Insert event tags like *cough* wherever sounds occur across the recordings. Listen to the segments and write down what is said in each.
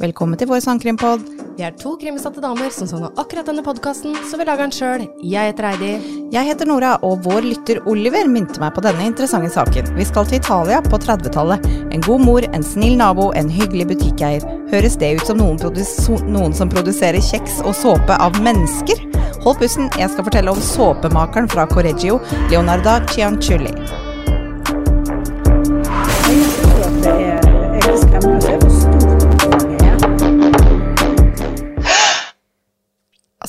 Velkommen til vår sangkrimpod. Vi er to krimsatte damer som savna akkurat denne podkasten, så vi lager den sjøl. Jeg heter Heidi. Jeg heter Nora, og vår lytter Oliver minte meg på denne interessante saken. Vi skal til Italia på 30-tallet. En god mor, en snill nabo, en hyggelig butikkeier. Høres det ut som noen, noen som produserer kjeks og såpe av mennesker? Hold pusten, jeg skal fortelle om såpemakeren fra Correggio, Leonarda Cianciulli.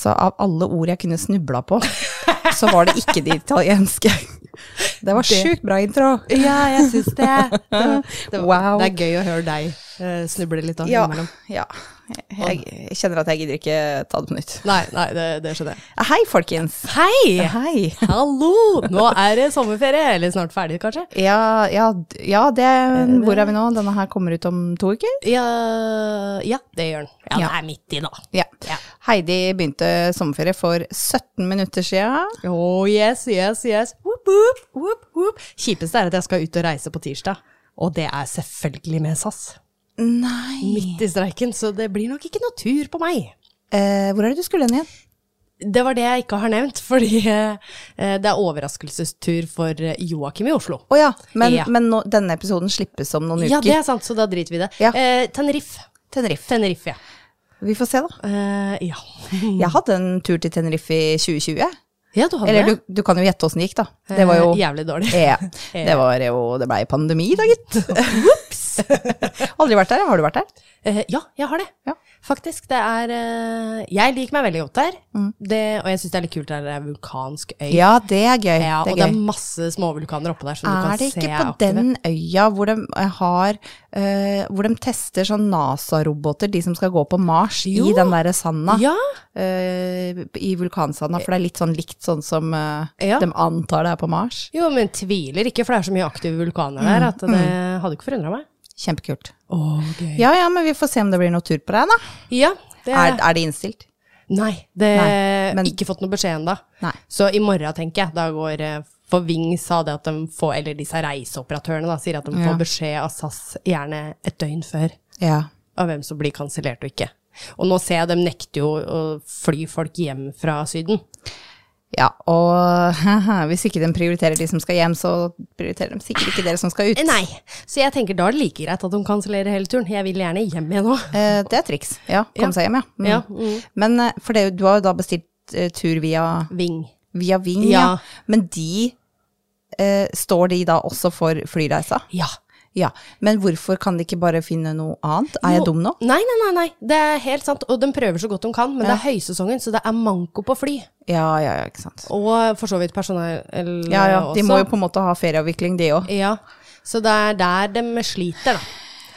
Altså, av alle ord jeg kunne snubla på, så var det ikke det italienske. Det var sjukt bra intro. Ja, jeg syns det. Det, det, Wow. det er gøy å høre deg eh, snuble litt da, Ja, innimellom. ja. Jeg, jeg kjenner at jeg gidder ikke ta det på nytt. Nei, nei, det, det skjønner jeg. Hei, folkens. Hei! Hei. Hallo! Nå er det sommerferie, eller snart ferdig, kanskje? Ja, ja, ja det Hvor er vi nå? Denne her kommer ut om to uker? Ja, ja det gjør den. Ja, det er midt i, nå. Ja. Heidi begynte sommerferie for 17 minutter siden. Oh yes, yes, yes. Whoop, whoop, whoop, whoop. Kjipeste er at jeg skal ut og reise på tirsdag. Og det er selvfølgelig med SAS. Nei Midt i streiken, så det blir nok ikke noe tur på meg. eh, Hvor er det du skulle hen igjen? Det var det jeg ikke har nevnt, fordi eh, det er overraskelsestur for eh, Joakim i Oslo. Å ja, men, Ja. men nå, denne episoden slippes om noen uker. Ja, det er sant, så da driter vi i det. Ja. Eh, Tenerife. Tenerife. Tenerife, ja. Vi får se, da. Eh, ja. *laughs* Jeg hadde en tur til Tenerife i 2020. ja, du hadde Eller det? du, du kan jo gjette åssen det gikk, da. Det var jo Eh, Jævlig dårlig. ja, *laughs* Det var jo Det blei pandemi, da, gitt. *laughs* *laughs* Aldri vært der. Har du vært der? Uh, ja, jeg har det. Ja. Faktisk. Det er uh, Jeg liker meg veldig godt der. Mm. Det, og jeg syns det er litt kult der det er vulkansk øy. Ja, det er gøy. Ja, det og gøy. det er masse småvulkaner oppå der som du Er kan det se ikke på aktive. den øya hvor de eh, har uh, Hvor de tester sånn NASA-roboter, de som skal gå på Mars, Jo. i den derre sanda? Ja, I vulkansanda, for det er litt sånn likt sånn som Ja. de antar det er på Mars. jo, men tviler ikke, for det er så mye aktive vulkaner der at det hadde ikke forundra meg. Kjempekult. Oh, okay. Ja ja, men vi får se om det blir noe tur på deg, da. Ja, det Er, er det innstilt? Nei, det Nei, men- Ikke fått noe beskjed ennå. Så i morgen, tenker jeg, da går eh, For Ving sa det at de får, eller disse reiseoperatørene da, sier at de Ja. får beskjed av SAS gjerne et døgn før Ja. av hvem som blir kansellert og ikke. Og nå ser jeg de nekter jo å fly folk hjem fra Syden. Ja, og *laughs* hvis ikke de prioriterer de som skal hjem, så prioriterer de sikkert ikke dere som skal ut. Nei, så jeg tenker da er det like greit at de kansellerer hele turen. Jeg vil gjerne hjem igjen nå. Eh, det er triks. Ja, komme Ja. seg hjem, ja. Mm. Ja, mm. Men eh, for det, du har jo da bestilt uh, tur via, Ving. via Ving, ja. Ja. Men de uh, Står de da også for flyreisa? Ja. Ja. Men hvorfor kan de ikke bare finne noe annet? Er jeg dum nå? Nei, nei, nei, nei. Det er helt sant. Og de prøver så godt de kan, men Ja. det er høysesongen, så det er manko på fly. Ja, ja, ja, ikke sant. Og for så vidt personell Ja, ja. De må jo på en måte ha ferieavvikling, de òg. Ja, så det er der de sliter, da.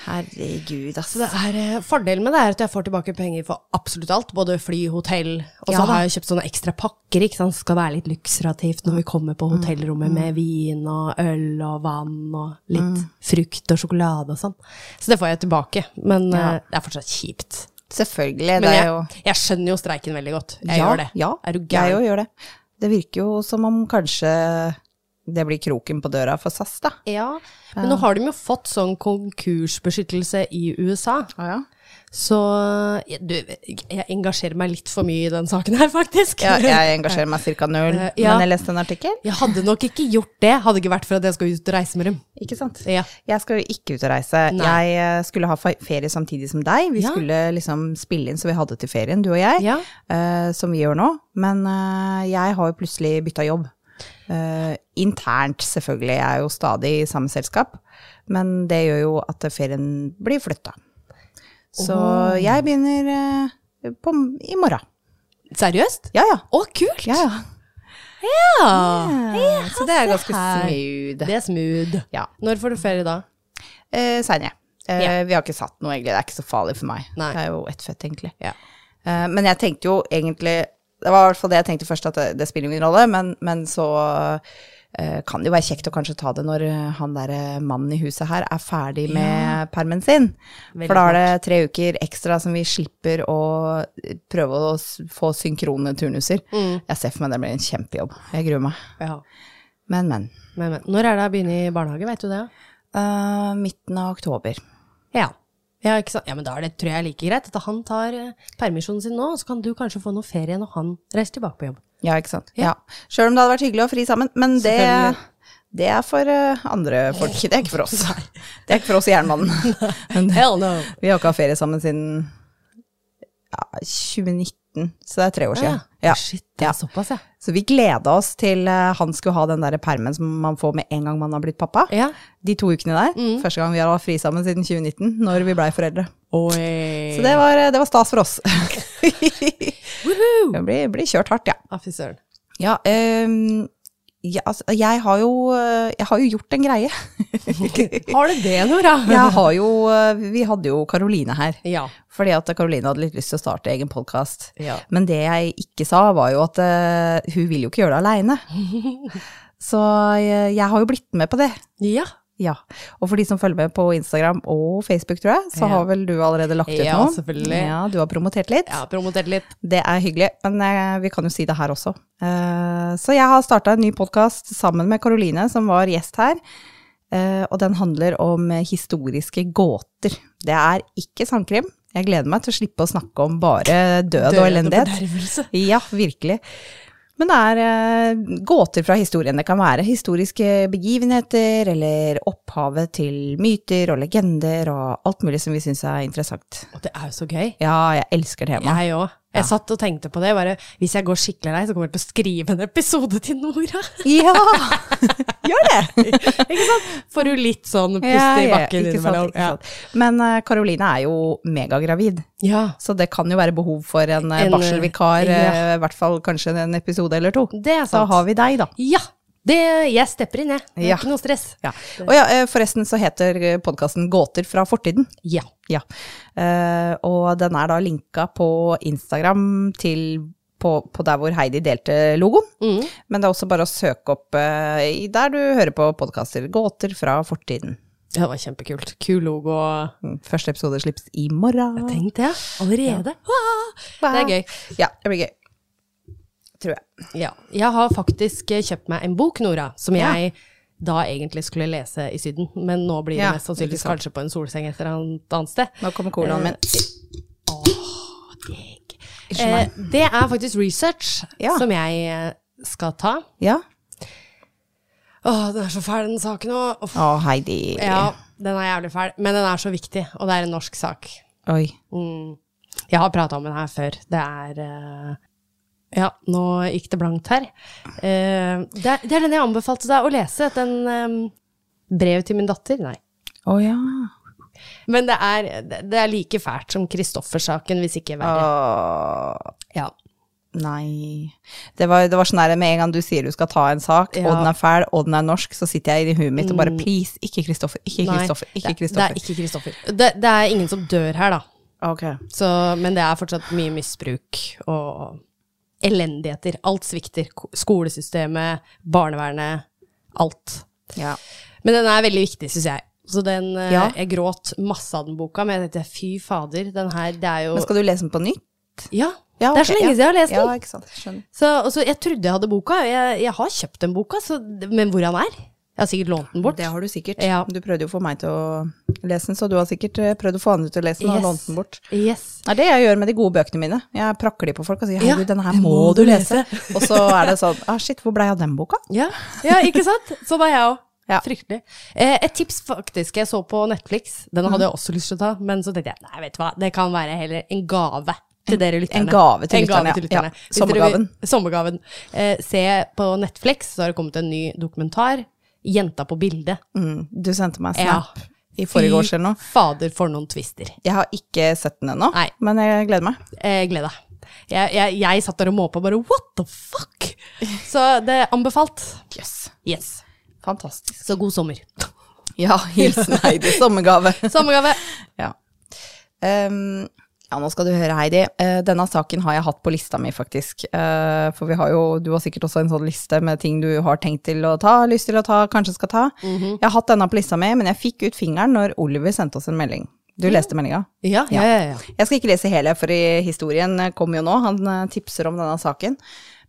Herregud, ass. Det er, eh, fordelen med det er at jeg får tilbake penger for absolutt alt. Både fly, hotell, og så Ja har jeg kjøpt sånne ekstra pakker. ikke sant? Skal være litt luksurativt når vi kommer på hotellrommet med vin og øl og vann og litt frukt og sjokolade og sånn. Så det får jeg tilbake, men Ja. uh, det er fortsatt kjipt. Selvfølgelig. Men det jeg, jo jeg skjønner jo streiken veldig godt. Jeg ja, gjør det. Ja, Er du jeg òg gjør det. Det virker jo som om kanskje det blir kroken på døra for SAS, da. Ja, men nå har de jo fått sånn konkursbeskyttelse i USA. Ah, ja. Så ja, du, jeg engasjerer meg litt for mye i den saken her, faktisk. Ja, jeg *laughs* engasjerer meg ca. null, uh, ja. men jeg leste en artikkel. Jeg hadde nok ikke gjort det, hadde ikke vært for at jeg skal ut og reise med dem. Ikke sant? Ja. Jeg skal jo ikke ut og reise. Nei. Jeg eh, skulle ha ferie samtidig som deg. Vi skulle liksom spille inn så vi hadde til ferien, du og jeg, eh, som vi gjør nå. Men uh, jeg har jo plutselig bytta jobb. Eh, internt, selvfølgelig. Jeg er jo stadig i samme selskap. Men det gjør jo at ferien blir flytta. Så oh. jeg begynner uh, på, i morgen. Seriøst? Ja, ja. Å, kult! ja, ja. Ja. Så det er ganske smooth. Det er smooth. Ja. Når får du ferie da? Eh, Seinere. Eh, yeah. Vi har ikke satt noe, egentlig. Det er ikke så farlig for meg. Nei. Det er jo ett fett, egentlig. Ja. Eh, men jeg tenkte jo egentlig Det var i hvert fall det jeg tenkte først, at det, det spiller ingen rolle, men, men så uh, kan det jo være kjekt å kanskje ta det når eh, han derre mannen i huset her er ferdig med permen sin. Veldig For da er det tre uker ekstra som vi slipper å prøve å få synkrone turnuser. Mm. Jeg ser for meg det blir en kjempejobb. Jeg gruer meg. ja. Men, men. Men, men. Når er det å begynne i barnehage, vet du det? Uh, midten av oktober. Ja. Ja, ja, men da er det, tror jeg like greit at han tar eh, permisjonen sin nå, så kan du kanskje få noe ferie når han reiser tilbake på jobb. Ja, ikke sant. Ja. Ja. Sjøl om det hadde vært hyggelig å fri sammen. Men det, det er for eh, andre folk. Det er ikke for oss. *laughs* Det er ikke for oss i Jernmannen. *laughs* Hell no! Vi har ikke hatt ferie sammen siden ja, 2019, så det er tre år siden. Ja. Ja. Shit, det er såpass, ja. Så vi gleda oss til eh, han skulle ha den der permen som man får med en gang man har blitt pappa. Ja. De to ukene der. Mm. Første gang vi har hatt fri sammen siden 2019, når vi blei foreldre. Oi. Så det var, det var stas for oss. *laughs* *laughs* Det blir, blir kjørt hardt, ja. Ah. Ja, ehm, ja altså, jeg har jo eh, Jeg har jo gjort en greie. *laughs* Har du det, Nora? *laughs* Jeg har jo eh, Vi hadde jo Karoline her. Ja. Fordi at Karoline hadde litt lyst til å starte egen podkast. Ja. Men det jeg ikke sa, var jo at uh, hun vil jo ikke gjøre det aleine. *laughs* Så jeg, jeg har jo blitt med på det. Ja. Ja. Og for de som følger med på Instagram og Facebook, tror jeg, så Ja. har vel du allerede lagt ut Ja, noe? selvfølgelig. Ja, du har promotert litt. Har promotert litt. Det er hyggelig, men eh, vi kan jo si det her også. Eh, så jeg har starta en ny podkast sammen med Karoline, som var gjest her. Eh, og den handler om historiske gåter. Det er ikke sandkrim. Jeg gleder meg til å slippe å snakke om bare død, og elendighet. bedervelse. Ja, virkelig. Men det er eh, gåter fra historien. Det kan være historiske begivenheter, eller opphavet til myter og legender, og alt mulig som vi syns er interessant. Og det er jo så gøy. Ja, jeg elsker temaet. Jeg òg. Jeg satt og tenkte på det. Bare, hvis jeg går skikkelig lei, så kommer jeg til å skrive en episode til Nora. Ja! *laughs* Gjør det! ikke sant? Får du litt sånn puste Ja, i bakken ikke innimellom. Men Karoline er jo megagravid, Ja. så det kan jo være behov for en, eh, En, barselvikar, ja. eh, i hvert fall kanskje en episode eller to. Det er Så Da har vi deg, da. Ja. Det, jeg stepper inn, jeg. Det er Ja. Ikke noe stress. Ja. Og ja, eh, forresten så heter podkasten Gåter fra fortiden. Ja. Ja. Uh, og den er da linka på Instagram til på, på der hvor Heidi delte logoen. Mm. Men det er også bare å søke opp uh, der du hører på podkaster. Gåter fra fortiden. Det var kjempekult. Kul logo. Mm, Første episode slippes i morgen. Jeg tenkte det. Allerede. Ja. det er gøy. Ja, det blir gøy. Tror jeg. Ja. Jeg har faktisk eh, kjøpt meg en bok, Nora, som Ja. jeg da egentlig skulle lese i Syden. Men nå blir det Ja, mest sannsynligvis kanskje på en solseng et eller annet annet sted. Nå kommer colaen min. Eh, å, deg. Eh, det er faktisk research Ja. som jeg eh, skal ta. Ja. Åh, den er så fæl, den saken òg. Å, Heidi. Ja, den er jævlig fæl. Men den er så viktig, og det er en norsk sak. Oi. Mm. Jeg har prata om den her før. Det er eh, Ja, nå gikk det blankt her. Eh, det, er, det er den jeg anbefalte deg å lese. Den um, Brev til min datter? Nei. Å ja. Men det er, det, er like fælt som Kristoffer-saken, hvis ikke verre. Oh. Ja. nei. Det var, det var sånn der med en gang du sier du skal ta en sak, Ja. og den er fæl, og den er norsk, så sitter jeg i huet mitt og bare Mm. please, ikke Kristoffer, ikke Kristoffer, ikke det, det er ikke Kristoffer. Det, det er ingen som dør her, da. Ok. Så, men det er fortsatt mye misbruk og elendigheter. Alt svikter. Skolesystemet, barnevernet, alt. Ja. Men den er veldig viktig, syns jeg. Så den, eh, Ja. Jeg gråt masse av den boka, men jeg tenkte fy fader, den her, det er jo Men skal du lese den på nytt? Ja, Ja, det er så lenge ja. siden jeg har lest den. Ja. Så altså, jeg trodde jeg hadde boka, jeg, jeg har kjøpt den boka, så, men hvor han er? Jeg har sikkert lånt den bort. Det har du sikkert. Ja. Du prøvde jo å få meg til å lese den, så du har sikkert eh, prøvd å få andre til å lese den og Yes. lånt den bort. Yes. Det er det jeg gjør med de gode bøkene mine. Jeg prakker de på folk og sier Ja, denne her må du lese. og så er det sånn ah shit, hvor blei av den boka? Ja, ja ikke sant? Sånn er jeg òg. Ja. Fryktelig. Eh, et tips faktisk jeg så på Netflix, den hadde jeg også lyst til å ta, men så tenkte jeg nei, vet du hva, det kan være heller en gave til dere lytterne. en gave til lytterne, lytterne, ja. lytterne. Ja, Sommergaven. dere. Sommergaven. Eh, se på Netflix, så har det kommet en ny dokumentar, Jenta på bildet. Mm, du sendte meg snap Ja. i forrige års eller noe. fader, for noen twister. Jeg har ikke sett den ennå, men jeg gleder meg. Eh, gled deg. Jeg, jeg, jeg satt der og måpa bare what the fuck? Så det er anbefalt. Yes. Yes. Fantastisk. Så god sommer. Ja, *laughs* hilsen Heidi. Sommergave. Sommergave. Ja. Ehm, ja, nå skal du høre, Heidi. Eh, denne saken har jeg hatt på lista mi, faktisk. Eh, for vi har jo, du har sikkert også en sånn liste med ting du har tenkt til å ta, lyst til å ta, kanskje skal ta. Jeg har hatt denne på lista mi, men jeg fikk ut fingeren når Oliver sendte oss en melding. Du leste meldinga? Ja, ja, ja. ja. Jeg skal ikke lese hele, for historien kommer jo nå. Han eh, tipser om denne saken.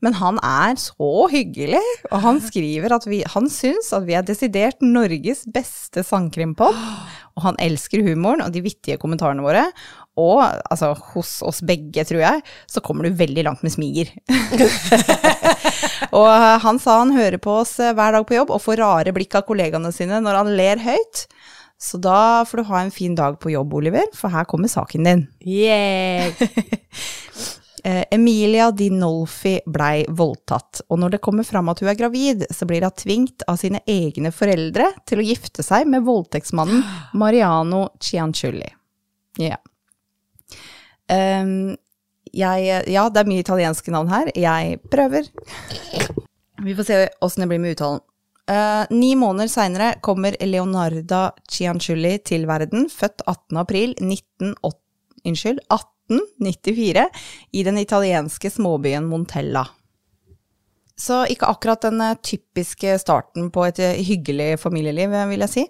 Men han er så hyggelig, og han skriver at vi, han syns at vi er desidert Norges beste sangkrimpod. *gasps* Og han elsker humoren og de vittige kommentarene våre. Og altså, hos oss begge, tror jeg, så kommer du veldig langt med smiger. *laughs* og han sa han hører på oss hver dag på jobb og får rare blikk av kollegaene sine når han ler høyt. Så da får du ha en fin dag på jobb, Oliver, for her kommer saken din. Yeah. *laughs* Emilia Di Nolfi blei voldtatt, og når det kommer fram at hun er gravid, så blir hun tvingt av sine egne foreldre til å gifte seg med voldtektsmannen *gasps* Mariano Cianciulli. Ja. Um, jeg, ja, det er mye italienske navn her. Jeg prøver. Vi får se åssen det blir med uttalen. Uh, ni måneder seinere kommer Leonarda Cianciulli til verden, født 18. april 1980, unnskyld, 18 1894 i den italienske småbyen Montella. Så ikke akkurat den eh, typiske starten på et eh, hyggelig familieliv, vil jeg si.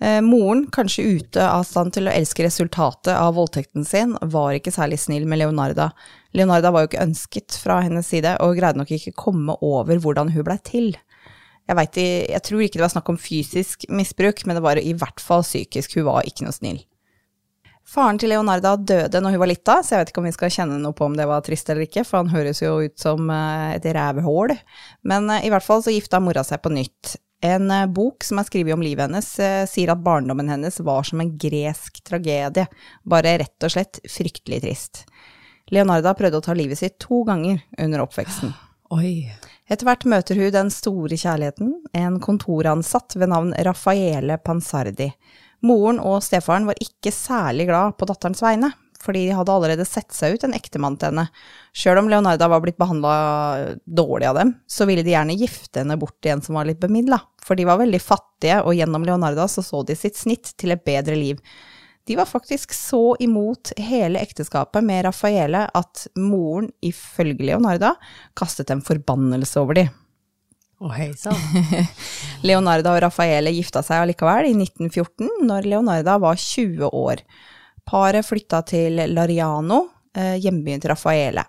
Moren, kanskje ute av stand til å elske resultatet av voldtekten sin, var ikke særlig snill med Leonarda. Leonarda var jo ikke ønsket fra hennes side, og greide nok ikke komme over hvordan hun blei til. Jeg, vet, jeg tror ikke det var snakk om fysisk misbruk, men det var i hvert fall psykisk. Hun var ikke noe snill. Faren til Leonarda døde når hun var lita, så jeg vet ikke om vi skal kjenne noe på om det var trist eller ikke, for han høres jo ut som eh, et rævhål. Men eh, i hvert fall så gifta mora seg på nytt. En eh, bok som er skrevet om livet hennes, sier at barndommen hennes var som en gresk tragedie, bare rett og slett fryktelig trist. Leonarda prøvde å ta livet sitt to ganger under oppveksten. *gasps* Oi. Etter hvert møter hun den store kjærligheten, en kontoransatt ved navn Raffaele Pansardi. Moren og stefaren var ikke særlig glad på datterens vegne, fordi de hadde allerede sett seg ut en ektemann til henne. Sjøl om Leonarda var blitt behandla dårlig av dem, så ville de gjerne gifte henne bort til en som var litt bemidla, for de var veldig fattige, og gjennom Leonarda så så de sitt snitt til et bedre liv. De var faktisk så imot hele ekteskapet med Raffaele at moren, ifølge Leonarda, kastet en forbannelse over dem. Oh, hei sann. *laughs* Leonarda og Raffaele gifta seg allikevel i 1914, når Leonarda var 20 år. Paret flytta til Lariano, eh, hjembyen til Raffaele.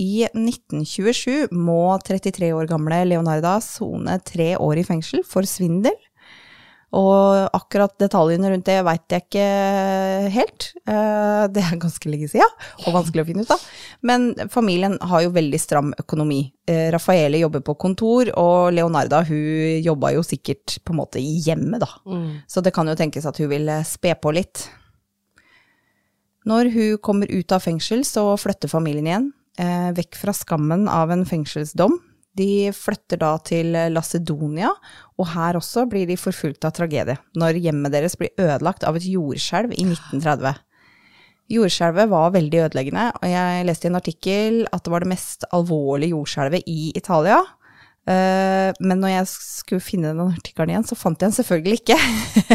I 1927 må 33 år gamle Leonarda sone tre år i fengsel for svindel og akkurat detaljene rundt det veit jeg ikke helt. Eh, det er ganske lenge siden, og vanskelig å finne ut av. Men familien har jo veldig stram økonomi. Rafaele Raffaele jobber på kontor, og Leonarda hun jobba jo sikkert på en måte i hjemmet, da. Mm. Så det kan jo tenkes at hun vil spe på litt. Når hun kommer ut av fengsel, så flytter familien igjen. Eh, vekk fra skammen av en fengselsdom de flytter da til Lacedonia, og her også blir de forfulgt av tragedie, når hjemmet deres blir ødelagt av et jordskjelv i 1930. Jordskjelvet var veldig ødeleggende, og jeg leste i en artikkel at det var det mest alvorlige jordskjelvet i Italia. Eh, men når jeg skulle finne den artikkelen igjen, så fant jeg den selvfølgelig ikke.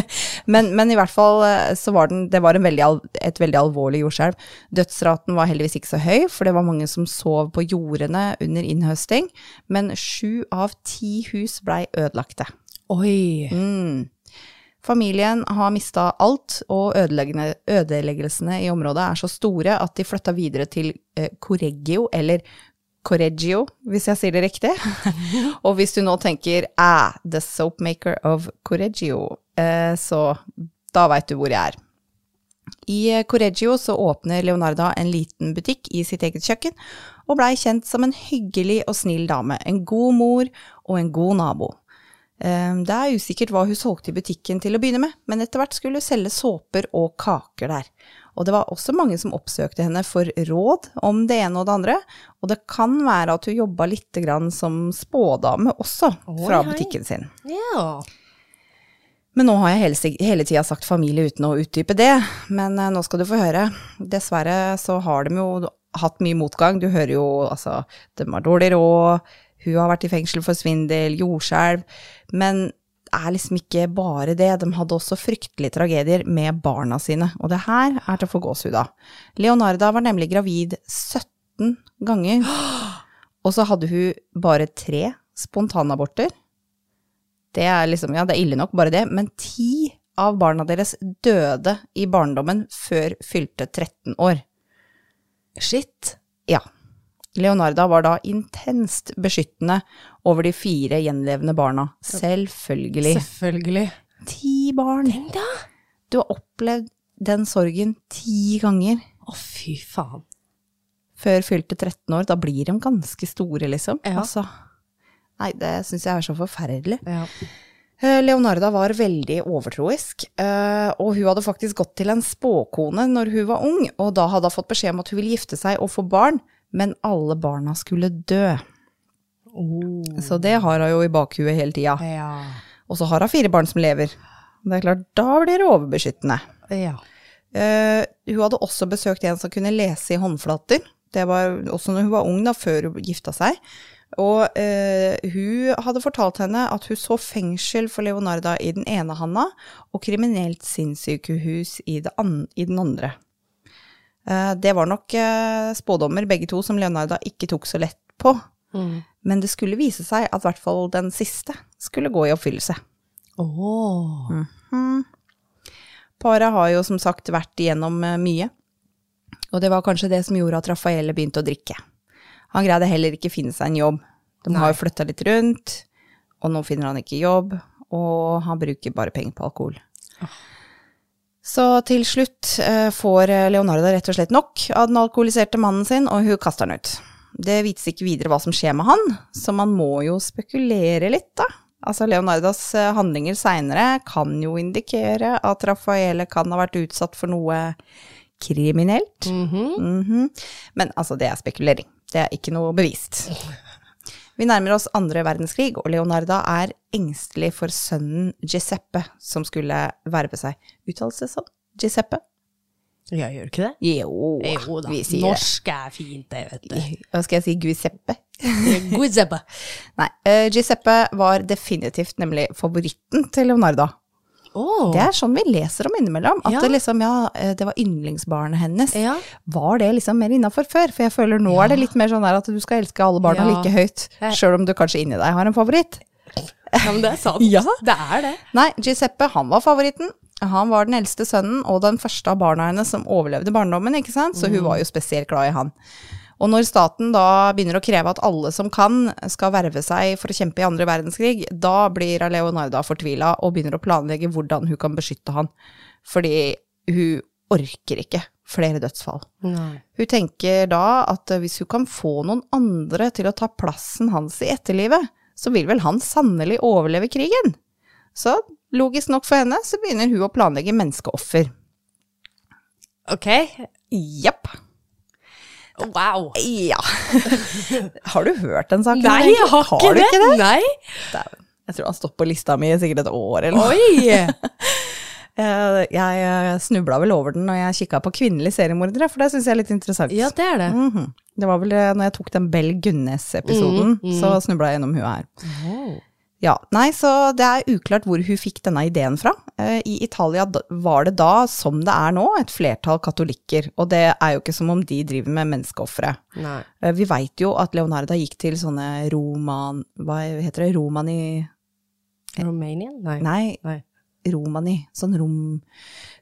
*laughs* men, men, i hvert fall eh, så var den, det var veldig, et veldig alvorlig jordskjelv. Dødsraten var heldigvis ikke så høy, for det var mange som sov på jordene under innhøsting. Men sju av ti hus blei ødelagte. Oi! Mm. Familien har mista alt, og ødeleggelsene i området er så store at de flytta videre til eh, Correggio, eller Correggio, hvis jeg sier det riktig. *laughs* og hvis du nå tenker ah, the soapmaker of Correggio, eh, så da veit du hvor jeg er. I Correggio så åpner Leonarda en liten butikk i sitt eget kjøkken, og blei kjent som en hyggelig og snill dame, en god mor og en god nabo. Eh, det er usikkert hva hun solgte i butikken til å begynne med, men etter hvert skulle hun selge såper og kaker der. Og det var også mange som oppsøkte henne for råd om det ene og det andre. Og det kan være at hun jobba litt som spådame også, fra butikken sin. Ja. Men nå har jeg hele, hele tida sagt familie uten å utdype det. Men eh, nå skal du få høre. Dessverre så har de jo hatt mye motgang. Du hører jo altså De har dårlig råd, hun har vært i fengsel for svindel, jordskjelv. Men er liksom ikke bare det, de hadde også fryktelige tragedier med barna sine, og det her er til å få gåsehud av. Leonarda var nemlig gravid 17 ganger, og så hadde hun bare tre spontanaborter. Det er liksom, ja, det er ille nok, bare det, men ti av barna deres døde i barndommen før fylte 13 år. Shit. Ja. Leonarda var da intenst beskyttende over de fire gjenlevende barna. Selvfølgelig. Selvfølgelig. Ti barn. Tenk da! Du har opplevd den sorgen ti ganger Å, fy faen. før fylte 13 år. Da blir de ganske store, liksom. Ja. Altså, nei, det syns jeg er så forferdelig. Ja. Eh, Leonarda var veldig overtroisk, eh, og hun hadde faktisk gått til en spåkone når hun var ung, og da hadde hun fått beskjed om at hun ville gifte seg og få barn, men alle barna skulle dø. Oh. Så det har hun jo i bakhuet hele tida. Ja. Og så har hun fire barn som lever. Det er klart, da blir det overbeskyttende. Ja. Uh, hun hadde også besøkt en som kunne lese i håndflater. Det var også når hun var ung, da, før hun gifta seg. Og uh, hun hadde fortalt henne at hun så fengsel for Leonarda i den ene handa, og kriminelt sinnssykehus i, i den andre. Eh, det var nok eh, spådommer, begge to, som Leonarda ikke tok så lett på. Mm. Men det skulle vise seg at i hvert fall den siste skulle gå i oppfyllelse. Åh. Paret har jo som sagt vært igjennom eh, mye, og det var kanskje det som gjorde at Raffaele begynte å drikke. Han greide heller ikke finne seg en jobb. De har jo flytta litt rundt, og nå finner han ikke jobb, og han bruker bare penger på alkohol. Så til slutt eh, får Leonardo rett og slett nok av den alkoholiserte mannen sin, og hun kaster han ut. Det vites ikke videre hva som skjer med han, så man må jo spekulere litt, da. Altså, Leonardos eh, handlinger seinere kan jo indikere at Raffaele kan ha vært utsatt for noe kriminelt. Mhm. Men altså, det er spekulering. Det er ikke noe bevist. *laughs* Vi nærmer oss andre verdenskrig, og Leonarda er engstelig for sønnen Giuseppe, som skulle verve seg. Uttales det sånn? Giuseppe? Ja, gjør ikke det? Jo, Jo da. Norsk er fint, det, vet du. *laughs* Hva skal jeg si? Giuseppe? Giuseppe. *laughs* Nei, uh, Giuseppe var definitivt nemlig favoritten til Leonarda. Åh. Det er sånn vi leser om innimellom. At Ja. det liksom, ja, eh, det var yndlingsbarnet hennes. Ja. Var det liksom mer innafor før? For jeg føler nå er det litt mer sånn at du skal elske alle barna like høyt. Sjøl om du kanskje inni deg har en favoritt. ja, men det er sant. *laughs* Ja. Det er det. Nei, Giuseppe, han var favoritten. Han var den eldste sønnen og den første av barna hennes som overlevde barndommen, ikke sant? Så hun var jo spesielt glad i han. Og når staten da begynner å kreve at alle som kan skal verve seg for å kjempe i andre verdenskrig, da blir Leonarda fortvila og begynner å planlegge hvordan hun kan beskytte han. Fordi hun orker ikke flere dødsfall. Nei. Hun tenker da at hvis hun kan få noen andre til å ta plassen hans i etterlivet, så vil vel han sannelig overleve krigen. Så logisk nok for henne, så begynner hun å planlegge menneskeoffer. Ok. Japp. Wow. Ja. *laughs* har du hørt den saken? Nei, jeg har ikke du det. ikke det? Nei. Jeg tror han stoppet på lista mi i sikkert et år eller noe. Oi. *laughs* Jeg, jeg snubla vel over den når jeg kikka på kvinnelige seriemordere, for det syns jeg er litt interessant. Ja, det er det. Mhm. Det var vel når jeg tok den Bell Gunnes-episoden, Mm, så snubla jeg gjennom hun her. Ja, nei, så det er uklart hvor hun fikk denne ideen fra. Eh, I Italia var det da, som det er nå, et flertall katolikker, og det er jo ikke som om de driver med menneskeofre. Eh, Vi veit jo at Leonarda gikk til sånne roman... Hva heter det? Romani... Romanian? Nei. Nei, Nei. romani. Sånn rom...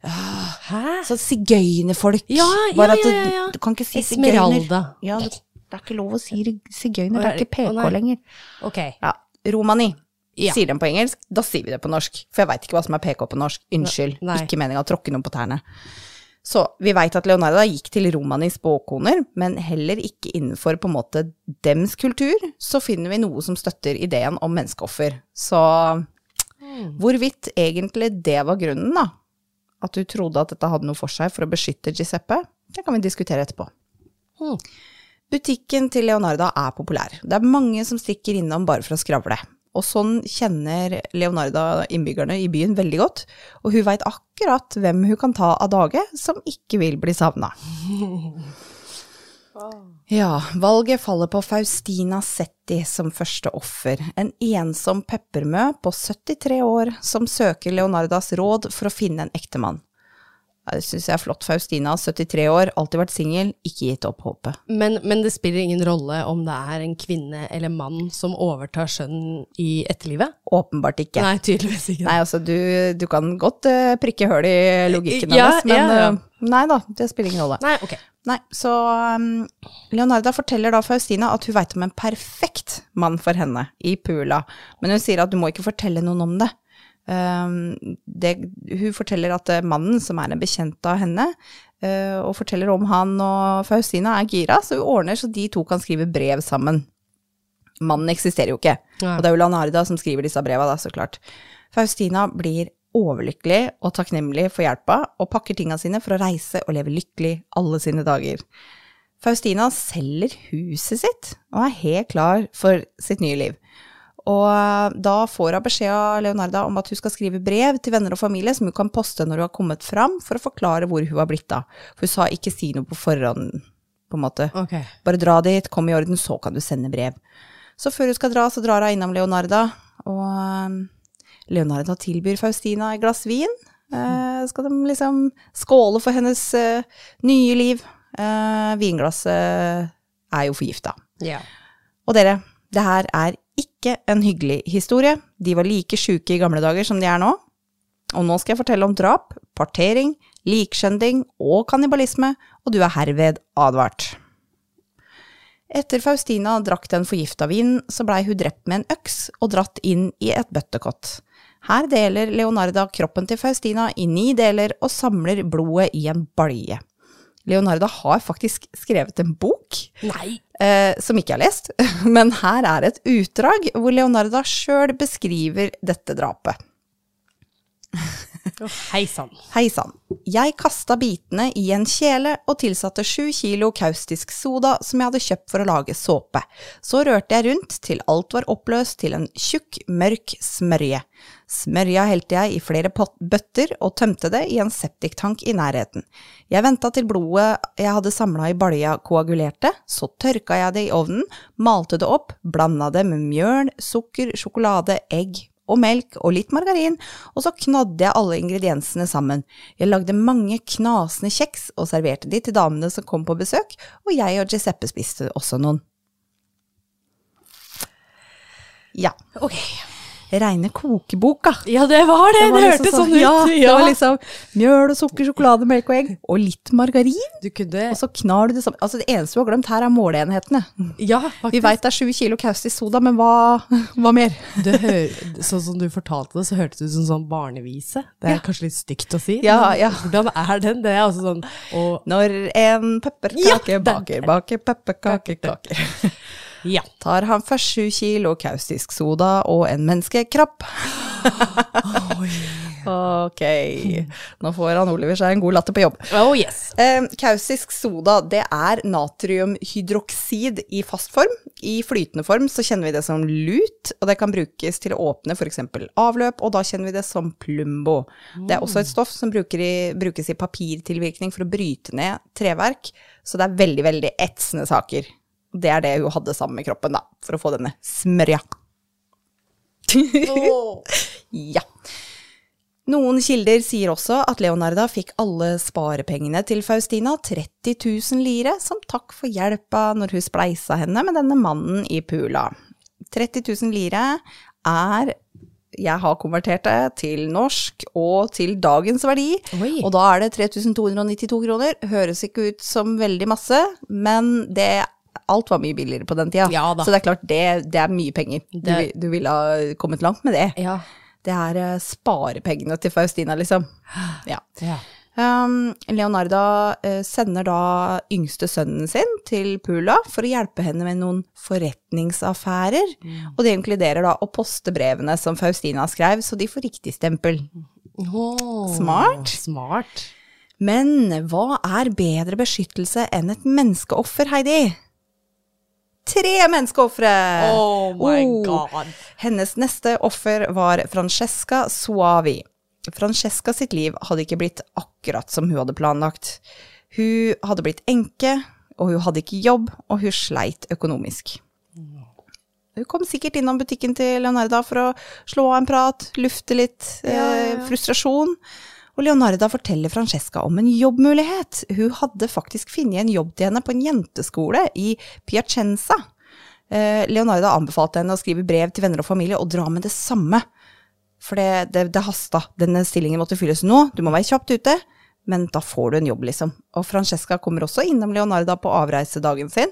Hæ? Sånn sigøynerfolk. Ja, ja, ja, du- ja, ja. Du, kan ikke si sigøyner. Esmeralda. Ja, det er ikke lov å si sigøyner, det er ikke PK lenger. Ok. Ja, romani. Ja. Sier de på engelsk, da sier vi det på norsk. For jeg veit ikke hva som er PK på norsk. Unnskyld. Nei. Ikke meninga å tråkke noen på tærne. Så vi veit at Leonardo gikk til romani spåkoner, men heller ikke innenfor på en måte dems kultur, så finner vi noe som støtter ideen om menneskeoffer. Så hvorvidt egentlig det var grunnen, da, at du trodde at dette hadde noe for seg for å beskytte Giuseppe, det kan vi diskutere etterpå. Hmm. Butikken til Leonardo er populær. Det er mange som stikker innom bare for å skravle. Og sånn kjenner Leonarda innbyggerne i byen veldig godt, og hun veit akkurat hvem hun kan ta av dage som ikke vil bli savna. Ja, valget faller på Faustina Setti som første offer, en ensom peppermø på 73 år som søker Leonardas råd for å finne en ektemann. Det syns jeg er flott. Faustina, 73 år, alltid vært singel, ikke gitt opp håpet. Men, men det spiller ingen rolle om det er en kvinne eller mann som overtar sønnen i etterlivet? Åpenbart ikke. Nei, tydeligvis ikke. Nei, altså du, du kan godt uh, prikke høl i logikken Ja, hennes, men ja, ja. Uh, nei da, det spiller ingen rolle. Nei, ok. Nei, så um, Leonarda forteller da Faustina at hun veit om en perfekt mann for henne i Pula, men hun sier at du må ikke fortelle noen om det. Um, det hun forteller at eh, mannen, som er en bekjent av henne, eh, og forteller om han og Faustina, er gira, så hun ordner så de to kan skrive brev sammen. Mannen eksisterer jo ikke, ja. og det er jo Lanarda som skriver disse breva, da, så klart. Faustina blir overlykkelig og takknemlig for hjelpa, og pakker tinga sine for å reise og leve lykkelig alle sine dager. Faustina selger huset sitt og er helt klar for sitt nye liv. Og eh, da får hun beskjed av Leonarda om at hun skal skrive brev til venner og familie som hun kan poste når hun har kommet fram, for å forklare hvor hun har blitt av. For hun sa ikke si noe på forhånd, på en måte. Okay. Bare dra dit, kom i orden, så kan du sende brev. Så før hun skal dra, så drar hun innom Leonarda, og um, Leonarda tilbyr Faustina et glass vin. Eh, skal de liksom skåle for hennes eh, nye liv. Eh, vinglasset er jo forgifta. Ja. Og dere, det her er ikke en hyggelig historie. De var like sjuke i gamle dager som de er nå. Og nå skal jeg fortelle om drap, partering, likskjending og kannibalisme, og du er herved advart. Etter Faustina drakk den forgifta vinen, så blei hun drept med en øks og dratt inn i et bøttekott. Her deler Leonarda kroppen til Faustina i ni deler og samler blodet i en balje. Leonarda har faktisk skrevet en bok eh, som ikke er lest, *laughs* men her er et utdrag hvor Leonarda sjøl beskriver dette drapet. Hei sann. Hei sann. Jeg kasta bitene i en kjele og tilsatte sju kilo kaustisk soda som jeg hadde kjøpt for å lage såpe. Så rørte jeg rundt til alt var oppløst til en tjukk, mørk smørje. Smørja helte jeg i flere bøtter og tømte det i en septiktank i nærheten. Jeg venta til blodet jeg hadde samla i balja koagulerte, så tørka jeg det i ovnen, malte det opp, blanda det med mjøl, sukker, sjokolade, egg og melk og litt margarin, og så knadde jeg alle ingrediensene sammen. Jeg lagde mange knasende kjeks og serverte de til damene som kom på besøk, og jeg og Giuseppe spiste også noen. Ja. Ok. Reine kokeboka. Ja, det var det! Det, var det hørtes sånn ut. Ja, det var liksom mjøl og sukker, sjokolade, melk og egg, og litt margarin. Du kunne Og så knar du det sammen. Altså, det eneste du har glemt her, er måleenhetene. Ja, Vi faktisk. veit det er sju kilo kaustisk soda, men hva, hva mer? Det hører, sånn som du fortalte det, så hørtes det ut som sånn barnevise. Det er Ja. kanskje litt stygt å si. Ja, ja. Hvordan er den? Det er altså sånn og, Når en pepperkake Ja, baker, baker pepperkake, kaker. *laughs* Ja. Tar han først sju kilo kaustisk soda og en menneskekropp. *laughs* Ok, nå får han Oliver seg en god latter på jobb. Oh yes. Eh, kaustisk soda det er natriumhydroksid i fast form. I flytende form så kjenner vi det som lut, og det kan brukes til å åpne f.eks. avløp, og da kjenner vi det som plumbo. Det er også et stoff som bruker i, brukes i papirtilvirkning for å bryte ned treverk, så det er veldig, veldig etsende saker. Det er det hun hadde sammen med kroppen, da, for å få denne smørja. *laughs* ja. Noen kilder sier også at Leonarda fikk alle sparepengene til Faustina, 30 000 lire, som takk for hjelpa når hun spleisa henne med denne mannen i Pula. 30 000 lire er jeg har konvertert det til norsk og til dagens verdi, Oi. og da er det 3292 kroner. Høres ikke ut som veldig masse, men det, alt var mye billigere på den tida. Ja. Så det er klart, det, det er mye penger. Du, Det- du ville ha kommet langt med det. Ja. Det er eh, sparepengene til Faustina, liksom. *gasps* Ja. ja. Um, Leonarda uh, sender da yngste sønnen sin til Pula for å hjelpe henne med noen forretningsaffærer. Og det inkluderer da å poste brevene som Faustina skrev, så de får riktig stempel. Oh, Smart. Smart. Men hva er bedre beskyttelse enn et menneskeoffer, Heidi? Tre menneskeofre! Oh my Oh. god. Hennes neste offer var Francesca Suavi. Francesca sitt liv hadde ikke blitt akkurat som hun hadde planlagt. Hun hadde blitt enke, og hun hadde ikke jobb, og hun sleit økonomisk. Hun kom sikkert innom butikken til Leonarda for å slå av en prat, lufte litt Ja, ja, eh, ja. frustrasjon. Og Leonarda forteller Francesca om en jobbmulighet. Hun hadde faktisk funnet en jobb til henne på en jenteskole i Piacenza. Eh, Leonarda anbefalte henne å skrive brev til venner og familie og dra med det samme. For det, det, det hasta. Denne stillingen måtte fylles nå, du må være kjapt ute. Men da får du en jobb, liksom. Og Francesca kommer også innom Leonarda på avreisedagen sin.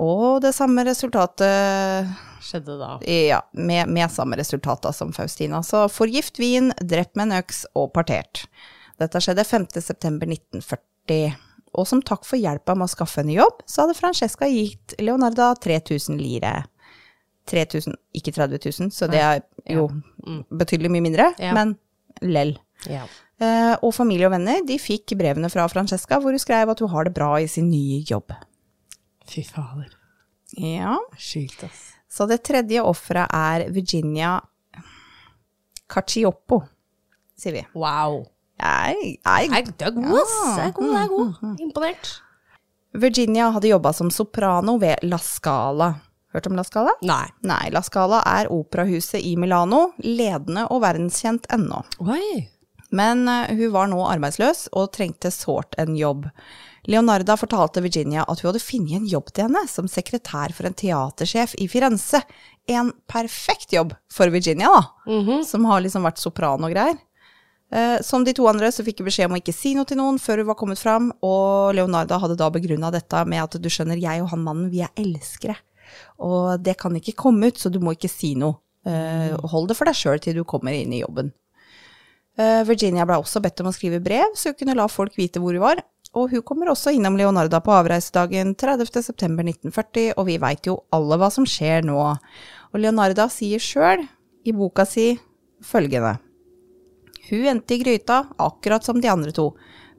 Og det samme resultatet Skjedde da. ja, med, med samme resultat som Faustina. Så forgift vin, drept med en øks og partert. Dette skjedde 5.9.1940. Og som takk for hjelpa med å skaffe henne jobb, så hadde Francesca gitt Leonarda 3000 lire. 3000, ikke 30 000, så det er jo betydelig mye mindre, Ja. men lell. Ja. Eh, og familie og venner de fikk brevene fra Francesca hvor hun skrev at hun har det bra i sin nye jobb. Fy fader. Ja, Sjukt, ass. Så det tredje offeret er Virginia Cacioppo, sier vi. Wow. Jeg, jeg, er god, ass. Jeg er god, jeg er god. Imponert. Virginia hadde jobba som soprano ved La Scala. Hørt om La Scala? Nei. Nei, La Scala er operahuset i Milano, ledende og verdenskjent ennå. Oi. Men eh, hun var nå arbeidsløs og trengte sårt en jobb. Leonarda fortalte Virginia at hun hadde funnet en jobb til henne som sekretær for en teatersjef i Firenze. En perfekt jobb for Virginia, da, som har liksom vært sopran og greier. Eh, som de to andre så fikk hun beskjed om å ikke si noe til noen før hun var kommet fram, og Leonarda hadde da begrunna dette med at du skjønner, jeg og han mannen, vi er elskere. Og det kan ikke komme ut, så du må ikke si noe. Eh, hold det for deg sjøl til du kommer inn i jobben. Eh, Virginia ble også bedt om å skrive brev, så hun kunne la folk vite hvor hun var. Og hun kommer også innom Leonarda på avreisedagen 30.9.1940, og vi veit jo alle hva som skjer nå. Og Leonarda sier sjøl i boka si følgende. Hun endte i gryta, akkurat som de andre to.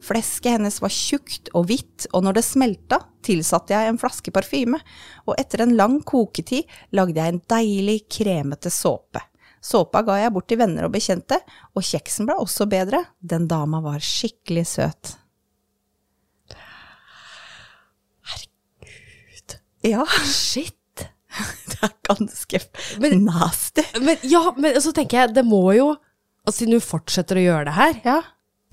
Flesket hennes var tjukt og hvitt, og når det smelta, tilsatte jeg en flaske parfyme, og etter en lang koketid lagde jeg en deilig, kremete såpe. Såpa ga jeg bort til venner og bekjente, og kjeksen ble også bedre. Den dama var skikkelig søt. Herregud. Ja, Shit. *laughs* det er ganske Men- nasty. Men ja, men så tenker jeg, det må jo og Siden du fortsetter å gjøre det her, Ja.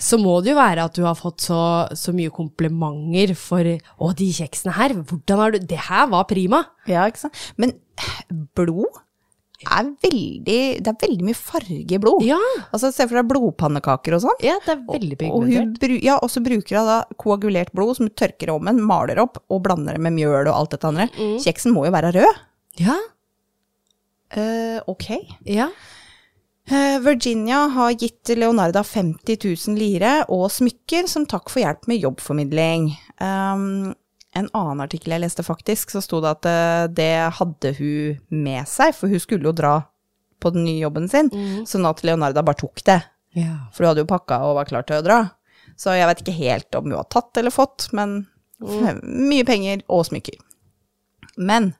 så må det jo være at du har fått så, så mye komplimenter for Å, de kjeksene her, hvordan har du Det her var prima! Ja, ikke sant. Men blod er veldig Det er veldig mye farge i blod. Ja, Altså, Se for deg blodpannekaker og sånn. ja det er veldig Og hun, pigmentert. ja, og så bruker hun da koagulert blod som hun tørker om en, maler opp og blander det med mjøl og alt dette andre. Kjeksen må jo være rød. Ja, Uh, ok. ja. Eh, Virginia har gitt Leonarda 50 000 lire og smykker som takk for hjelp med jobbformidling. Um, en annen artikkel jeg leste faktisk, så sto det at eh, det hadde hun med seg, for hun skulle jo dra på den nye jobben sin, sånn at Leonarda bare tok det. ja. For hun hadde jo pakka og var klar til å dra. Så jeg vet ikke helt om hun har tatt eller fått, men mye penger og smykker. Men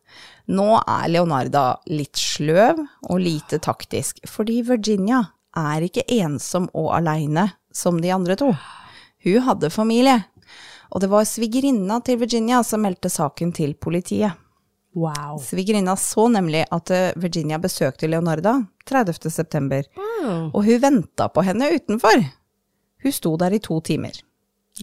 nå er Leonarda litt sløv og lite taktisk, fordi Virginia er ikke ensom og aleine som de andre to. Hun hadde familie, og det var svigerinna til Virginia som meldte saken til politiet. Wow. Svigerinna så nemlig at eh, Virginia besøkte Leonarda 30. september, Mm. og hun venta på henne utenfor. Hun sto der i to timer.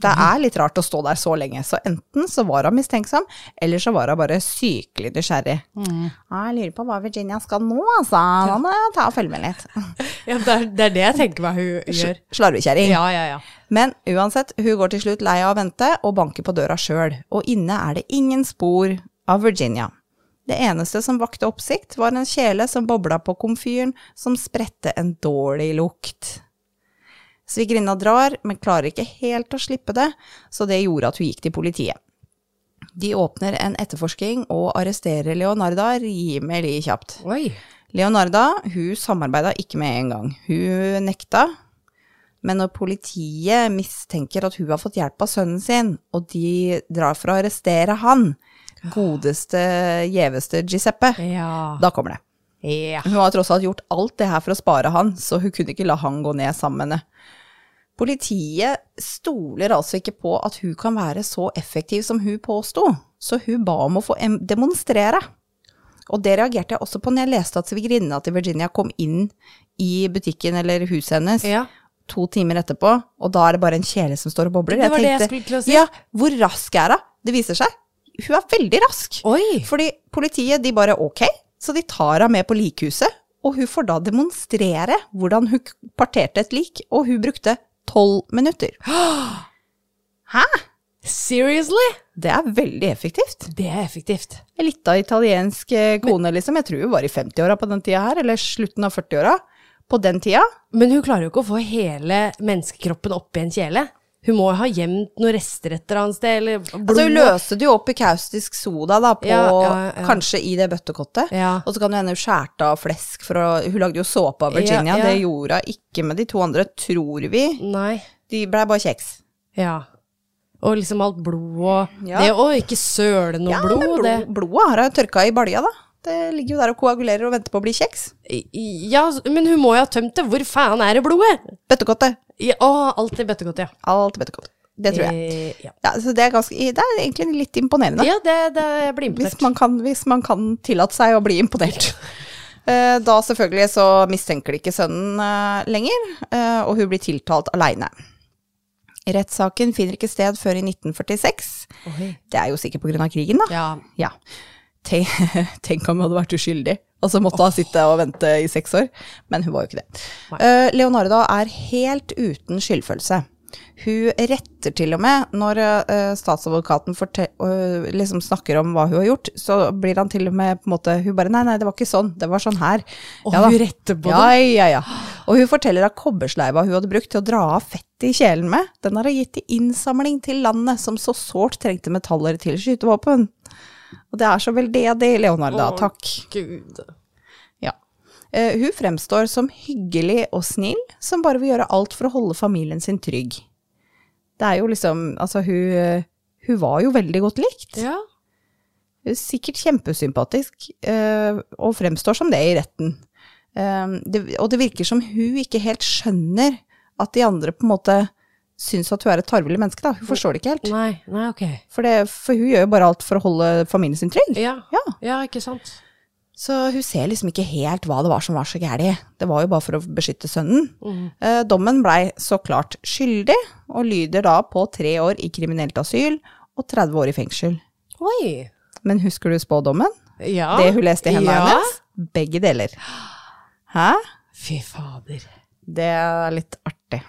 Det er litt rart å stå der så lenge, så enten så var hun mistenksom, eller så var hun bare sykelig nysgjerrig. Jeg lurer på hva Virginia skal nå, altså. Da må jeg ta og følge med litt. *laughs* Ja, det er det jeg tenker meg hun gjør. Slarvekjerring. Ja, ja, ja. Men uansett, hun går til slutt lei av å vente og banker på døra sjøl, og inne er det ingen spor av Virginia. Det eneste som vakte oppsikt, var en kjele som bobla på komfyren, som spredte en dårlig lukt. Svigerinna drar, men klarer ikke helt å slippe det, så det gjorde at hun gikk til politiet. De åpner en etterforsking og arresterer Leonarda rimelig kjapt. Oi. Leonarda hun samarbeida ikke med en gang. Hun nekta. Men når politiet mistenker at hun har fått hjelp av sønnen sin, og de drar for å arrestere han, godeste, gjeveste Giuseppe, Ja. da kommer det. Ja. Hun har tross alt gjort alt det her for å spare han, så hun kunne ikke la han gå ned sammen med henne. Politiet stoler altså ikke på at hun kan være så effektiv som hun påsto, så hun ba om å få demonstrere. Og det reagerte jeg også på når jeg leste at svigerinna til Virginia kom inn i butikken eller huset hennes Ja. to timer etterpå, og da er det bare en kjele som står og bobler. Det var det jeg skulle til å si. Ja, hvor rask er hun? Det viser seg, hun er veldig rask. Oi! Fordi politiet, de bare ok, så de tar henne med på likhuset, og hun får da demonstrere hvordan hun parterte et lik, og hun brukte tolv minutter. *gasps* Hæ? Seriously? Det er veldig effektivt. Det er effektivt. En lita italiensk eh, kone, liksom. Jeg tror hun var i 50-åra på den tida her, eller slutten av 40-åra. På den tida. Men hun klarer jo ikke å få hele menneskekroppen oppi en kjele. Hun må ha gjemt noen rester et eller annet sted, eller blod. Altså, hun løste det jo opp i kaustisk soda, da, på, Ja, ja, ja. kanskje i det bøttekottet. Ja. Og så kan det hende hun skjærte av flesk for å Hun lagde jo såpe av Virginia, Ja, ja. det gjorde hun ikke med de to andre, tror vi. Nei. De blei bare kjeks. Ja. Og liksom alt blod og Ja. Det å ikke søle noe Ja, blod, men blod, det blodet har hun tørka i balja, da. Det ligger jo der og koagulerer og venter på å bli kjeks. Ja, men hun må jo ha tømt det. Hvor faen er det blodet? Bøttekottet. Ja, å, alt i bøttekottet, ja. Alt i bøttekottet. Det tror jeg. Eh, ja. Ja, så det er, ganske, det er egentlig litt imponerende. ja, det, det jeg blir Hvis imponert. man, kan, hvis man kan tillate seg å bli imponert. *laughs* Eh, Da selvfølgelig så mistenker de ikke sønnen eh, lenger, eh, og hun blir tiltalt aleine. Rettssaken finner ikke sted før i 1946. Oi. Det er jo sikkert pga. krigen, da. Ja. Ja. *laughs* Tenk, om hun hadde vært uskyldig, og så måtte hun sitte og vente i seks år. Men hun var jo ikke det. Uh, Leonardo er helt uten skyldfølelse. Hun retter til og med når uh, statsadvokaten øh, liksom snakker om hva hun har gjort, så blir han til og med på en måte Hun bare Nei, nei, det var ikke sånn. Det var sånn her. Og Ja hun retter på det? Ja, ja, ja. Og hun forteller at kobbersleiva hun hadde brukt til å dra av fettet i kjelen med, den har hun gitt i innsamling til landet som så sårt trengte metaller til skytevåpen. Og det er så veldedig, Leonarda. Å, Takk. Gud. Ja. Uh, hun fremstår som hyggelig og snill, som bare vil gjøre alt for å holde familien sin trygg. Det er jo liksom Altså, hun, hun var jo veldig godt likt. Ja. Er Sikkert kjempesympatisk, uh, og fremstår som det i retten. Uh, det, og det virker som hun ikke helt skjønner at de andre på en måte syns at hun er et tarvelig menneske, da. Hun forstår det ikke helt. Nei, nei, ok. For, det, for hun gjør jo bare alt for å holde familien sin trygg. Ja. Ja. ja, ikke sant. Så hun ser liksom ikke helt hva det var som var så gærent. Det var jo bare for å beskytte sønnen. Eh, dommen blei så klart skyldig, og lyder da på tre år i kriminelt asyl og 30 år i fengsel. Oi. Men husker du spådommen? Ja. Det hun leste i hendene ja. hennes? Begge deler. Hæ? Fy fader. Det er litt artig.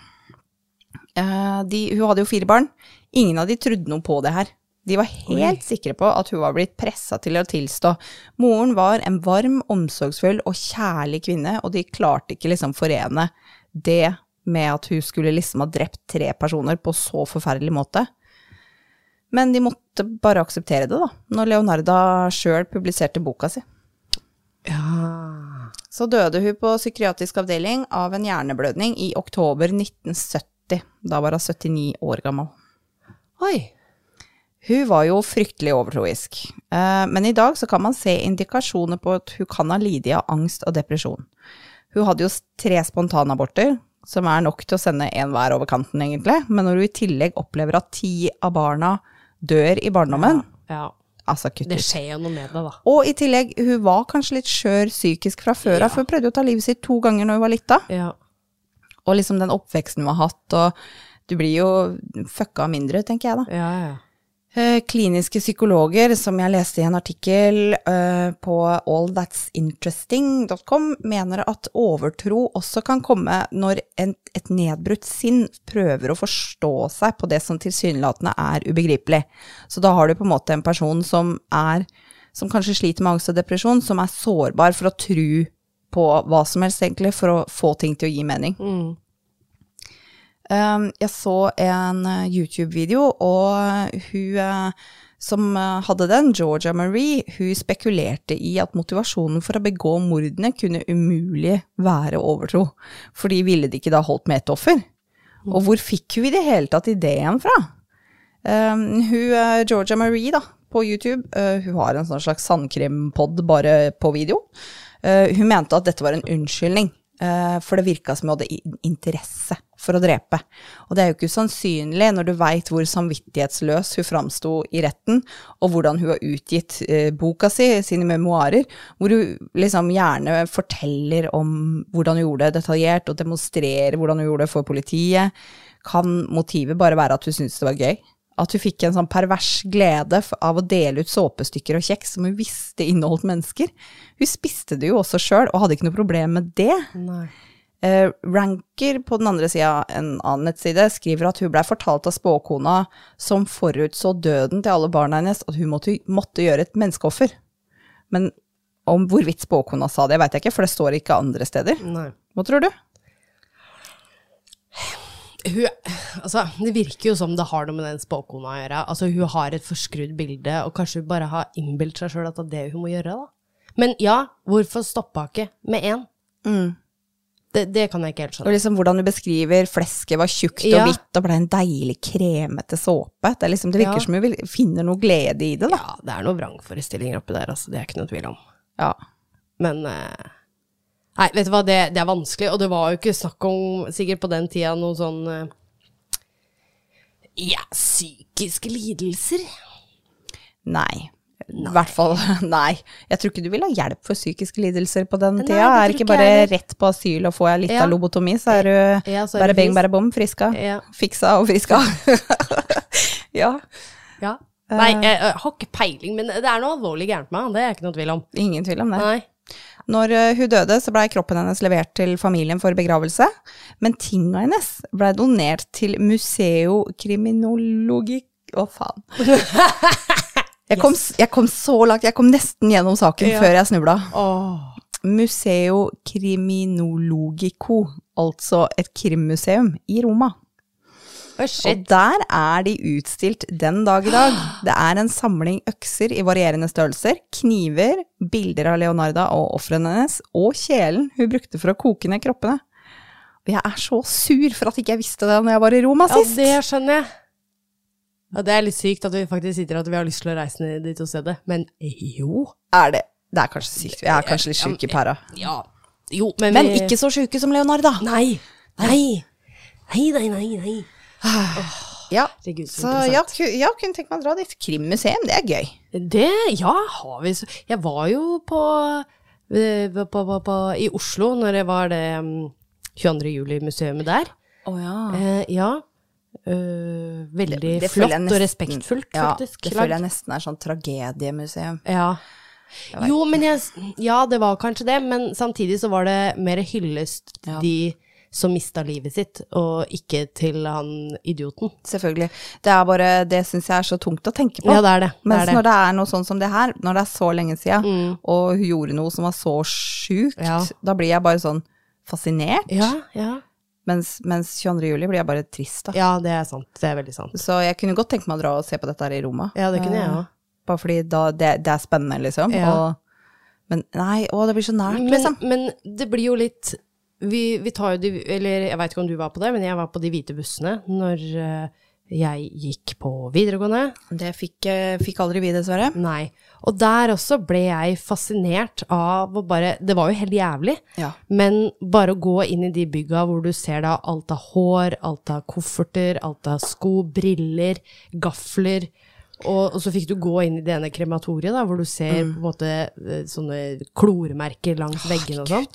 Eh, de, hun hadde jo fire barn. Ingen av de trodde noe på det her. De var helt sikre på at hun var blitt pressa til å tilstå. Moren var en varm, omsorgsfull og kjærlig kvinne, og de klarte ikke liksom forene det med at hun skulle liksom ha drept tre personer på så forferdelig måte. Men de måtte bare akseptere det, da, når Leonarda sjøl publiserte boka si. Ja. Så døde hun på psykiatrisk avdeling av en hjerneblødning i oktober 1970. Da var hun 79 år gammel. Oi. Hun var jo fryktelig overtroisk, eh, men i dag så kan man se indikasjoner på at hun kan ha lidd av angst og depresjon. Hun hadde jo tre spontanaborter, som er nok til å sende en hver over kanten, egentlig, men når hun i tillegg opplever at ti av barna dør i barndommen, Ja. altså kutt Det skjer jo noe med det, da. Og i tillegg, hun var kanskje litt skjør psykisk fra før av, for hun prøvde å ta livet sitt to ganger når hun var lita. Ja. Og liksom den oppveksten vi har hatt, og du blir jo fucka mindre, tenker jeg da. Ja, ja. Eh, Kliniske psykologer, som jeg leste i en artikkel uh, på allthat'sinteresting.com, mener at overtro også kan komme når en, et nedbrutt sinn prøver å forstå seg på det som tilsynelatende er ubegripelig. Så da har du på en måte en person som er, som kanskje sliter med angst og depresjon, som er sårbar for å tro på hva som helst egentlig, for å få ting til å gi mening. Mm. Um, jeg så en eh, YouTube-video, og hun eh, som eh, hadde den, Georgia Marie, hun spekulerte i at motivasjonen for å begå mordene kunne umulig være overtro, fordi ville det ikke da holdt med ett offer? Og hvor fikk hun i det hele tatt ideen fra? Um, hun, Georgia Marie da, på YouTube, uh, hun har en sånn slags sandkrempod bare på video. Eh, hun mente at dette var en unnskyldning eh, for det virka som hun hadde interesse for å drepe. Og det er jo ikke usannsynlig når du veit hvor samvittighetsløs hun framsto i retten, og hvordan hun har utgitt eh, boka si, sine memoarer, hvor hun liksom gjerne forteller om hvordan hun gjorde det detaljert, og demonstrerer hvordan hun gjorde det for politiet. Kan motivet bare være at hun syntes det var gøy? At hun fikk en sånn pervers glede av å dele ut såpestykker og kjeks som hun visste inneholdt mennesker. Hun spiste det jo også sjøl, og hadde ikke noe problem med det. Eh, Ranker på den andre sida, en annen nettside, skriver at hun blei fortalt av spåkona som forutså døden til alle barna hennes, at hun måtte, måtte gjøre et menneskeoffer. Men om hvorvidt spåkona sa det, veit jeg ikke, for det står ikke andre steder. Nei. Hva tror du? Hun, altså, det virker jo som det har noe med den spåkona å gjøre. Altså, hun har et forskrudd bilde, og kanskje hun bare har innbilt seg sjøl at det er det hun må gjøre, da. Men ja, hvorfor stoppa ikke med én? Det, det kan jeg ikke helt skjønne. Og liksom hvordan du beskriver flesket var tjukt Ja. og hvitt og ble en deilig kremete såpe. Det, er liksom, det virker Ja. som hun finner noe glede i det, da. Ja, det er noen vrangforestillinger oppi der, altså. Det er ikke noe tvil om. Ja. Men eh, Nei, vet du hva, det, det er vanskelig, og det var jo ikke snakk om, sikkert på den tida, noe sånn eh, Ja, psykiske lidelser. Nei. I hvert fall *laughs* nei. Jeg tror ikke du vil ha hjelp for psykiske lidelser på den Nei, tida. det er ikke bare jeg rett på asyl og får jeg litt Ja. av lobotomi, så er du Ja, så er bare beng, bare bom, friska. Ja. Fiksa og friska. *laughs* ja. Ja. Nei, jeg, jeg har ikke peiling, men det er noe alvorlig gærent med han, det er ikke noe tvil om. Ingen tvil om det. Nei. Når eh, hun døde, så blei kroppen hennes levert til familien for begravelse, men tinga hennes blei donert til Museo Criminologi... Å, faen. *laughs* Jeg kom, jeg kom så langt, jeg kom nesten gjennom saken Ja. før jeg snubla. Museo Criminologico, altså et krimmuseum i Roma. Og der er de utstilt den dag i dag. *gasps* Det er en samling økser i varierende størrelser, kniver, bilder av Leonarda og ofrene hennes, og kjelen hun brukte for å koke ned kroppene. Og jeg er så sur for at ikke jeg visste det når jeg var i Roma sist. Ja, det skjønner jeg. Ja, det er litt sykt at vi faktisk sitter at vi har lyst til å reise ned dit og se det, men jo. Er det Det er kanskje sykt. Jeg er kanskje litt sjuk i pæra. Ja. Jo, men, Men vi- ikke så sjuke som Leonarda. Nei. Nei. Nei, nei, nei. nei. Ja, Herregud, så så ja, ja, kunne tenkt meg å dra dit. Krimmuseum, det er gøy. Det, ja, har vi så Jeg var jo på, eh, på, på, på i Oslo når det var det um, 22. juli-museet der. Å ja. Eh, ja. Eh, veldig Det- det flott nesten, og respektfullt, respektfullt, Ja, faktisk. det føler jeg nesten er sånn tragediemuseum. Ja. Jo, men jeg, ja, det var kanskje det, men samtidig så var det mer hyllest Ja. de som mista livet sitt, og ikke til han idioten. Selvfølgelig. Det er bare, det syns jeg er så tungt å tenke på. Ja, det er det. det, Mens er når det er noe sånn som det her, når det er så lenge siden, og hun gjorde noe som var så sjukt, Ja. da blir jeg bare sånn fascinert. Ja, ja. Mens, mens 22. juli blir jeg bare trist, da. ja, det er sant. Det er veldig sant. Så jeg kunne godt tenke meg å dra og se på dette her i Roma. Ja, det kunne jeg også. òg. Bare fordi da, det, det er spennende, liksom. Ja. Og, men nei, å, det blir så nært, Men, liksom. men det blir jo litt vi, vi tar jo de Eller jeg veit ikke om du var på det, men jeg var på de hvite bussene når eh, jeg gikk på videregående. Det fikk, eh, fikk aldri vi, dessverre. Nei. Og der også ble jeg fascinert av å bare Det var jo helt jævlig. Ja. Men bare å gå inn i de bygga hvor du ser da alt av hår, alt av kofferter, alt av sko, briller, gafler. Og, og så fikk du gå inn i det ene krematoriet, da, hvor du ser Mm. på en måte eh, sånne kloremerker langs veggene og sånn.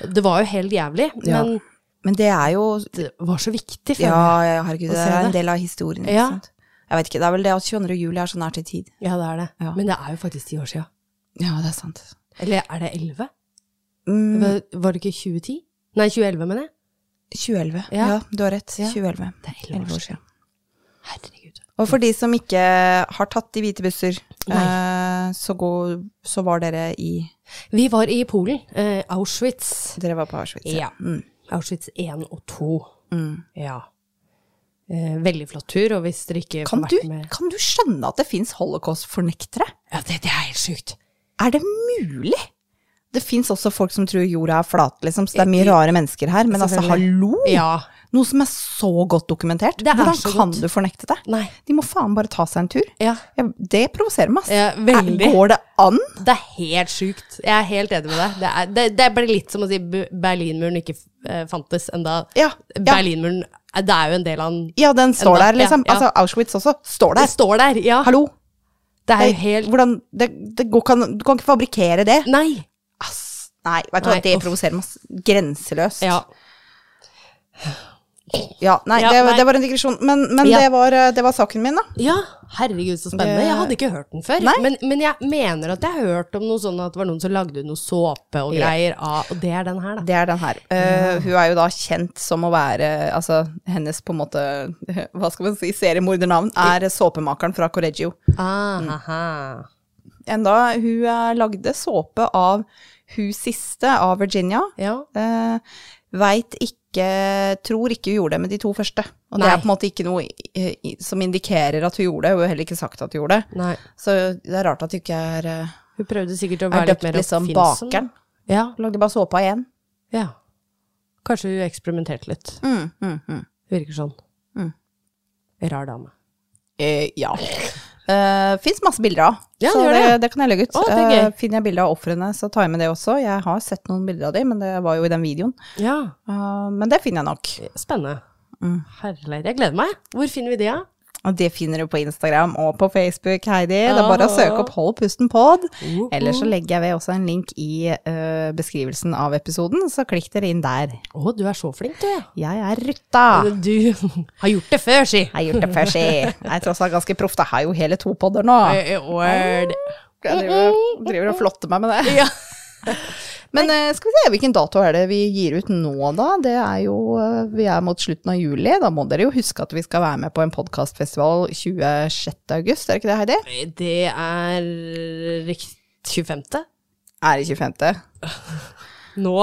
Det var jo helt jævlig, Ja. men Men det er jo det var så viktig. for Ja, meg. ja, herregud, det er en del av historien. Ikke Ja. sant? Jeg vet ikke, det er vel det at 22. juli er så nært i tid. ja, det er det. Ja. Men det er jo faktisk ti år sia. Ja, det er sant. Eller er det elleve? Mm, Var, det ikke 2010? Nei, 2011, mener jeg. 2011. Ja. Ja. du har rett. Ja. 2011. Det er 11 år år siden. Herregud. Og for de som ikke har tatt de hvite busser, eh, så, gå, så var dere i Vi var i Polen. Eh, Auschwitz. Dere var på Auschwitz? Ja. Mm, Auschwitz 1 og 2. mm. Ja. Eh, veldig flott tur, og hvis dere ikke Kan, du, med kan du skjønne at det fins holocaust-fornektere? Ja, det, det er helt sjukt. Er det mulig? Det fins også folk som tror jorda er flat, liksom, så det er mye rare mennesker her. Men altså, hallo! Ja. Noe som er så godt dokumentert. Det er Hvordan kan godt. du fornekte det? Nei. De må faen bare ta seg en tur. Ja. Det provoserer meg, ass. Ja, Går det an? Det er helt sjukt. Jeg er helt enig med deg. Det, er, det, det blir litt som å si Berlinmuren ikke eh, fantes enda. Ja. Berlinmuren, eh, det er jo en del av den. Ja, den står Enda, der, liksom. Altså, Auschwitz også står Det der. står der, ja. Hallo! Det er Det, jo helt hvordan, det, det går, kan, du kan ikke fabrikkere det. Nei. Nei, vet du hva, det provoserer meg grenseløst. Ja. Ja, nei, Ja, det, nei. det var en digresjon. Men, men Ja. det, var, eh, det var saken min, da. ja. Herregud, så spennende. Jeg hadde ikke hørt den før. Men, men jeg mener at jeg har hørt om noe sånn at det var noen som lagde noe såpe og greier av Og det er den her, da. Det er den her. Eh, hun er jo da kjent som å være Altså, hennes på en måte *laughs* Hva skal man si? Seriemordernavn er såpemakeren fra Correggio. Ah, Mm. Enda hun eh, lagde såpe av hun siste av Virginia. Ja. Eh, Veit ikke Tror ikke hun gjorde det med de to første. Og det er på en måte ikke noe i, som indikerer at hun gjorde det. Hun har heller ikke sagt at hun gjorde det. Nei. Så det er rart at hun ikke er, eh, Hun prøvde sikkert å være litt mer liksom oppfinnsom. bakeren. Ja. Lagde bare såpa igjen. ja. Kanskje hun eksperimenterte litt. Mm, mm, mm. Virker sånn. Mm. Rar dame. Eh, ja. Uh, Fins masse bilder av, Ja, så det det, kan jeg legge ut. Å. Eh, finner jeg bilde av ofrene, så tar jeg med det også. Jeg har sett noen bilder av dem, men det var jo i den videoen. Ja. Uh, men det finner jeg nok. Spennende. Mm. Herlig. Jeg gleder meg. Hvor finner vi det, da? Og det finner du på Instagram og på Facebook, Heidi. Det er bare å søke opp Hold pusten pod. Eller så legger jeg ved også en link i uh, beskrivelsen av episoden, så klikk dere inn der. Å, du er så flink, du. Jeg er rutta. Du *laughs* har gjort det før, si. Jeg har gjort det før, si. Jeg er tross alt ganske proff. Jeg har jo hele to podder nå. Word. Jeg driver, driver og flotter meg med det. Ja. *laughs* *laughs* Men uh, skal vi se, hvilken dato er det vi gir ut nå, da? Det er jo uh, Vi er mot slutten av juli. Da må dere jo huske at vi skal være med på en podkastfestival 26. august, er det ikke det, Heidi? Det er rikt 25. Er det 25.? *laughs* Nå.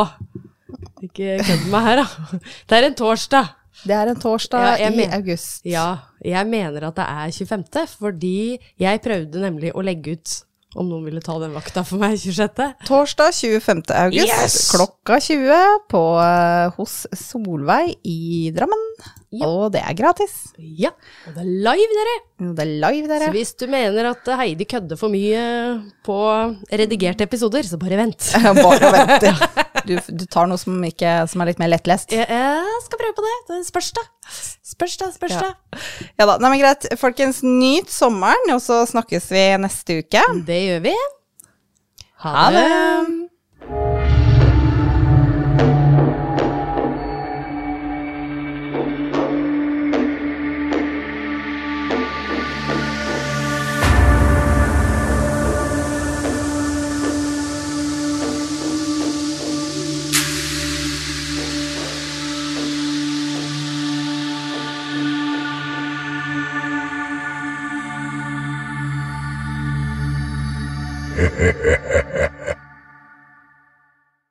Ikke kødd med meg her, da. Det er en torsdag. Det er en torsdag Ja, i august. Ja, jeg mener at det er 25., fordi jeg prøvde nemlig å legge ut om noen ville ta den vakta for meg 26. Torsdag 25. august Yes! klokka 20 på, eh, hos Solveig i Drammen. Ja. Og det er gratis. Ja, og det er live, dere. Det er live, dere. Så hvis du mener at Heidi kødder for mye på redigerte episoder, så bare vent. *laughs* Bare vent. ja. *laughs* Du, du tar noe som, ikke, som er litt mer lettlest. Jeg, jeg skal prøve på det. Det spørs, da. Spørs, da. Spørs, Ja. da. Ja da, nei, men greit. Folkens, nyt sommeren, og så snakkes vi neste uke. Det gjør vi. Ha det!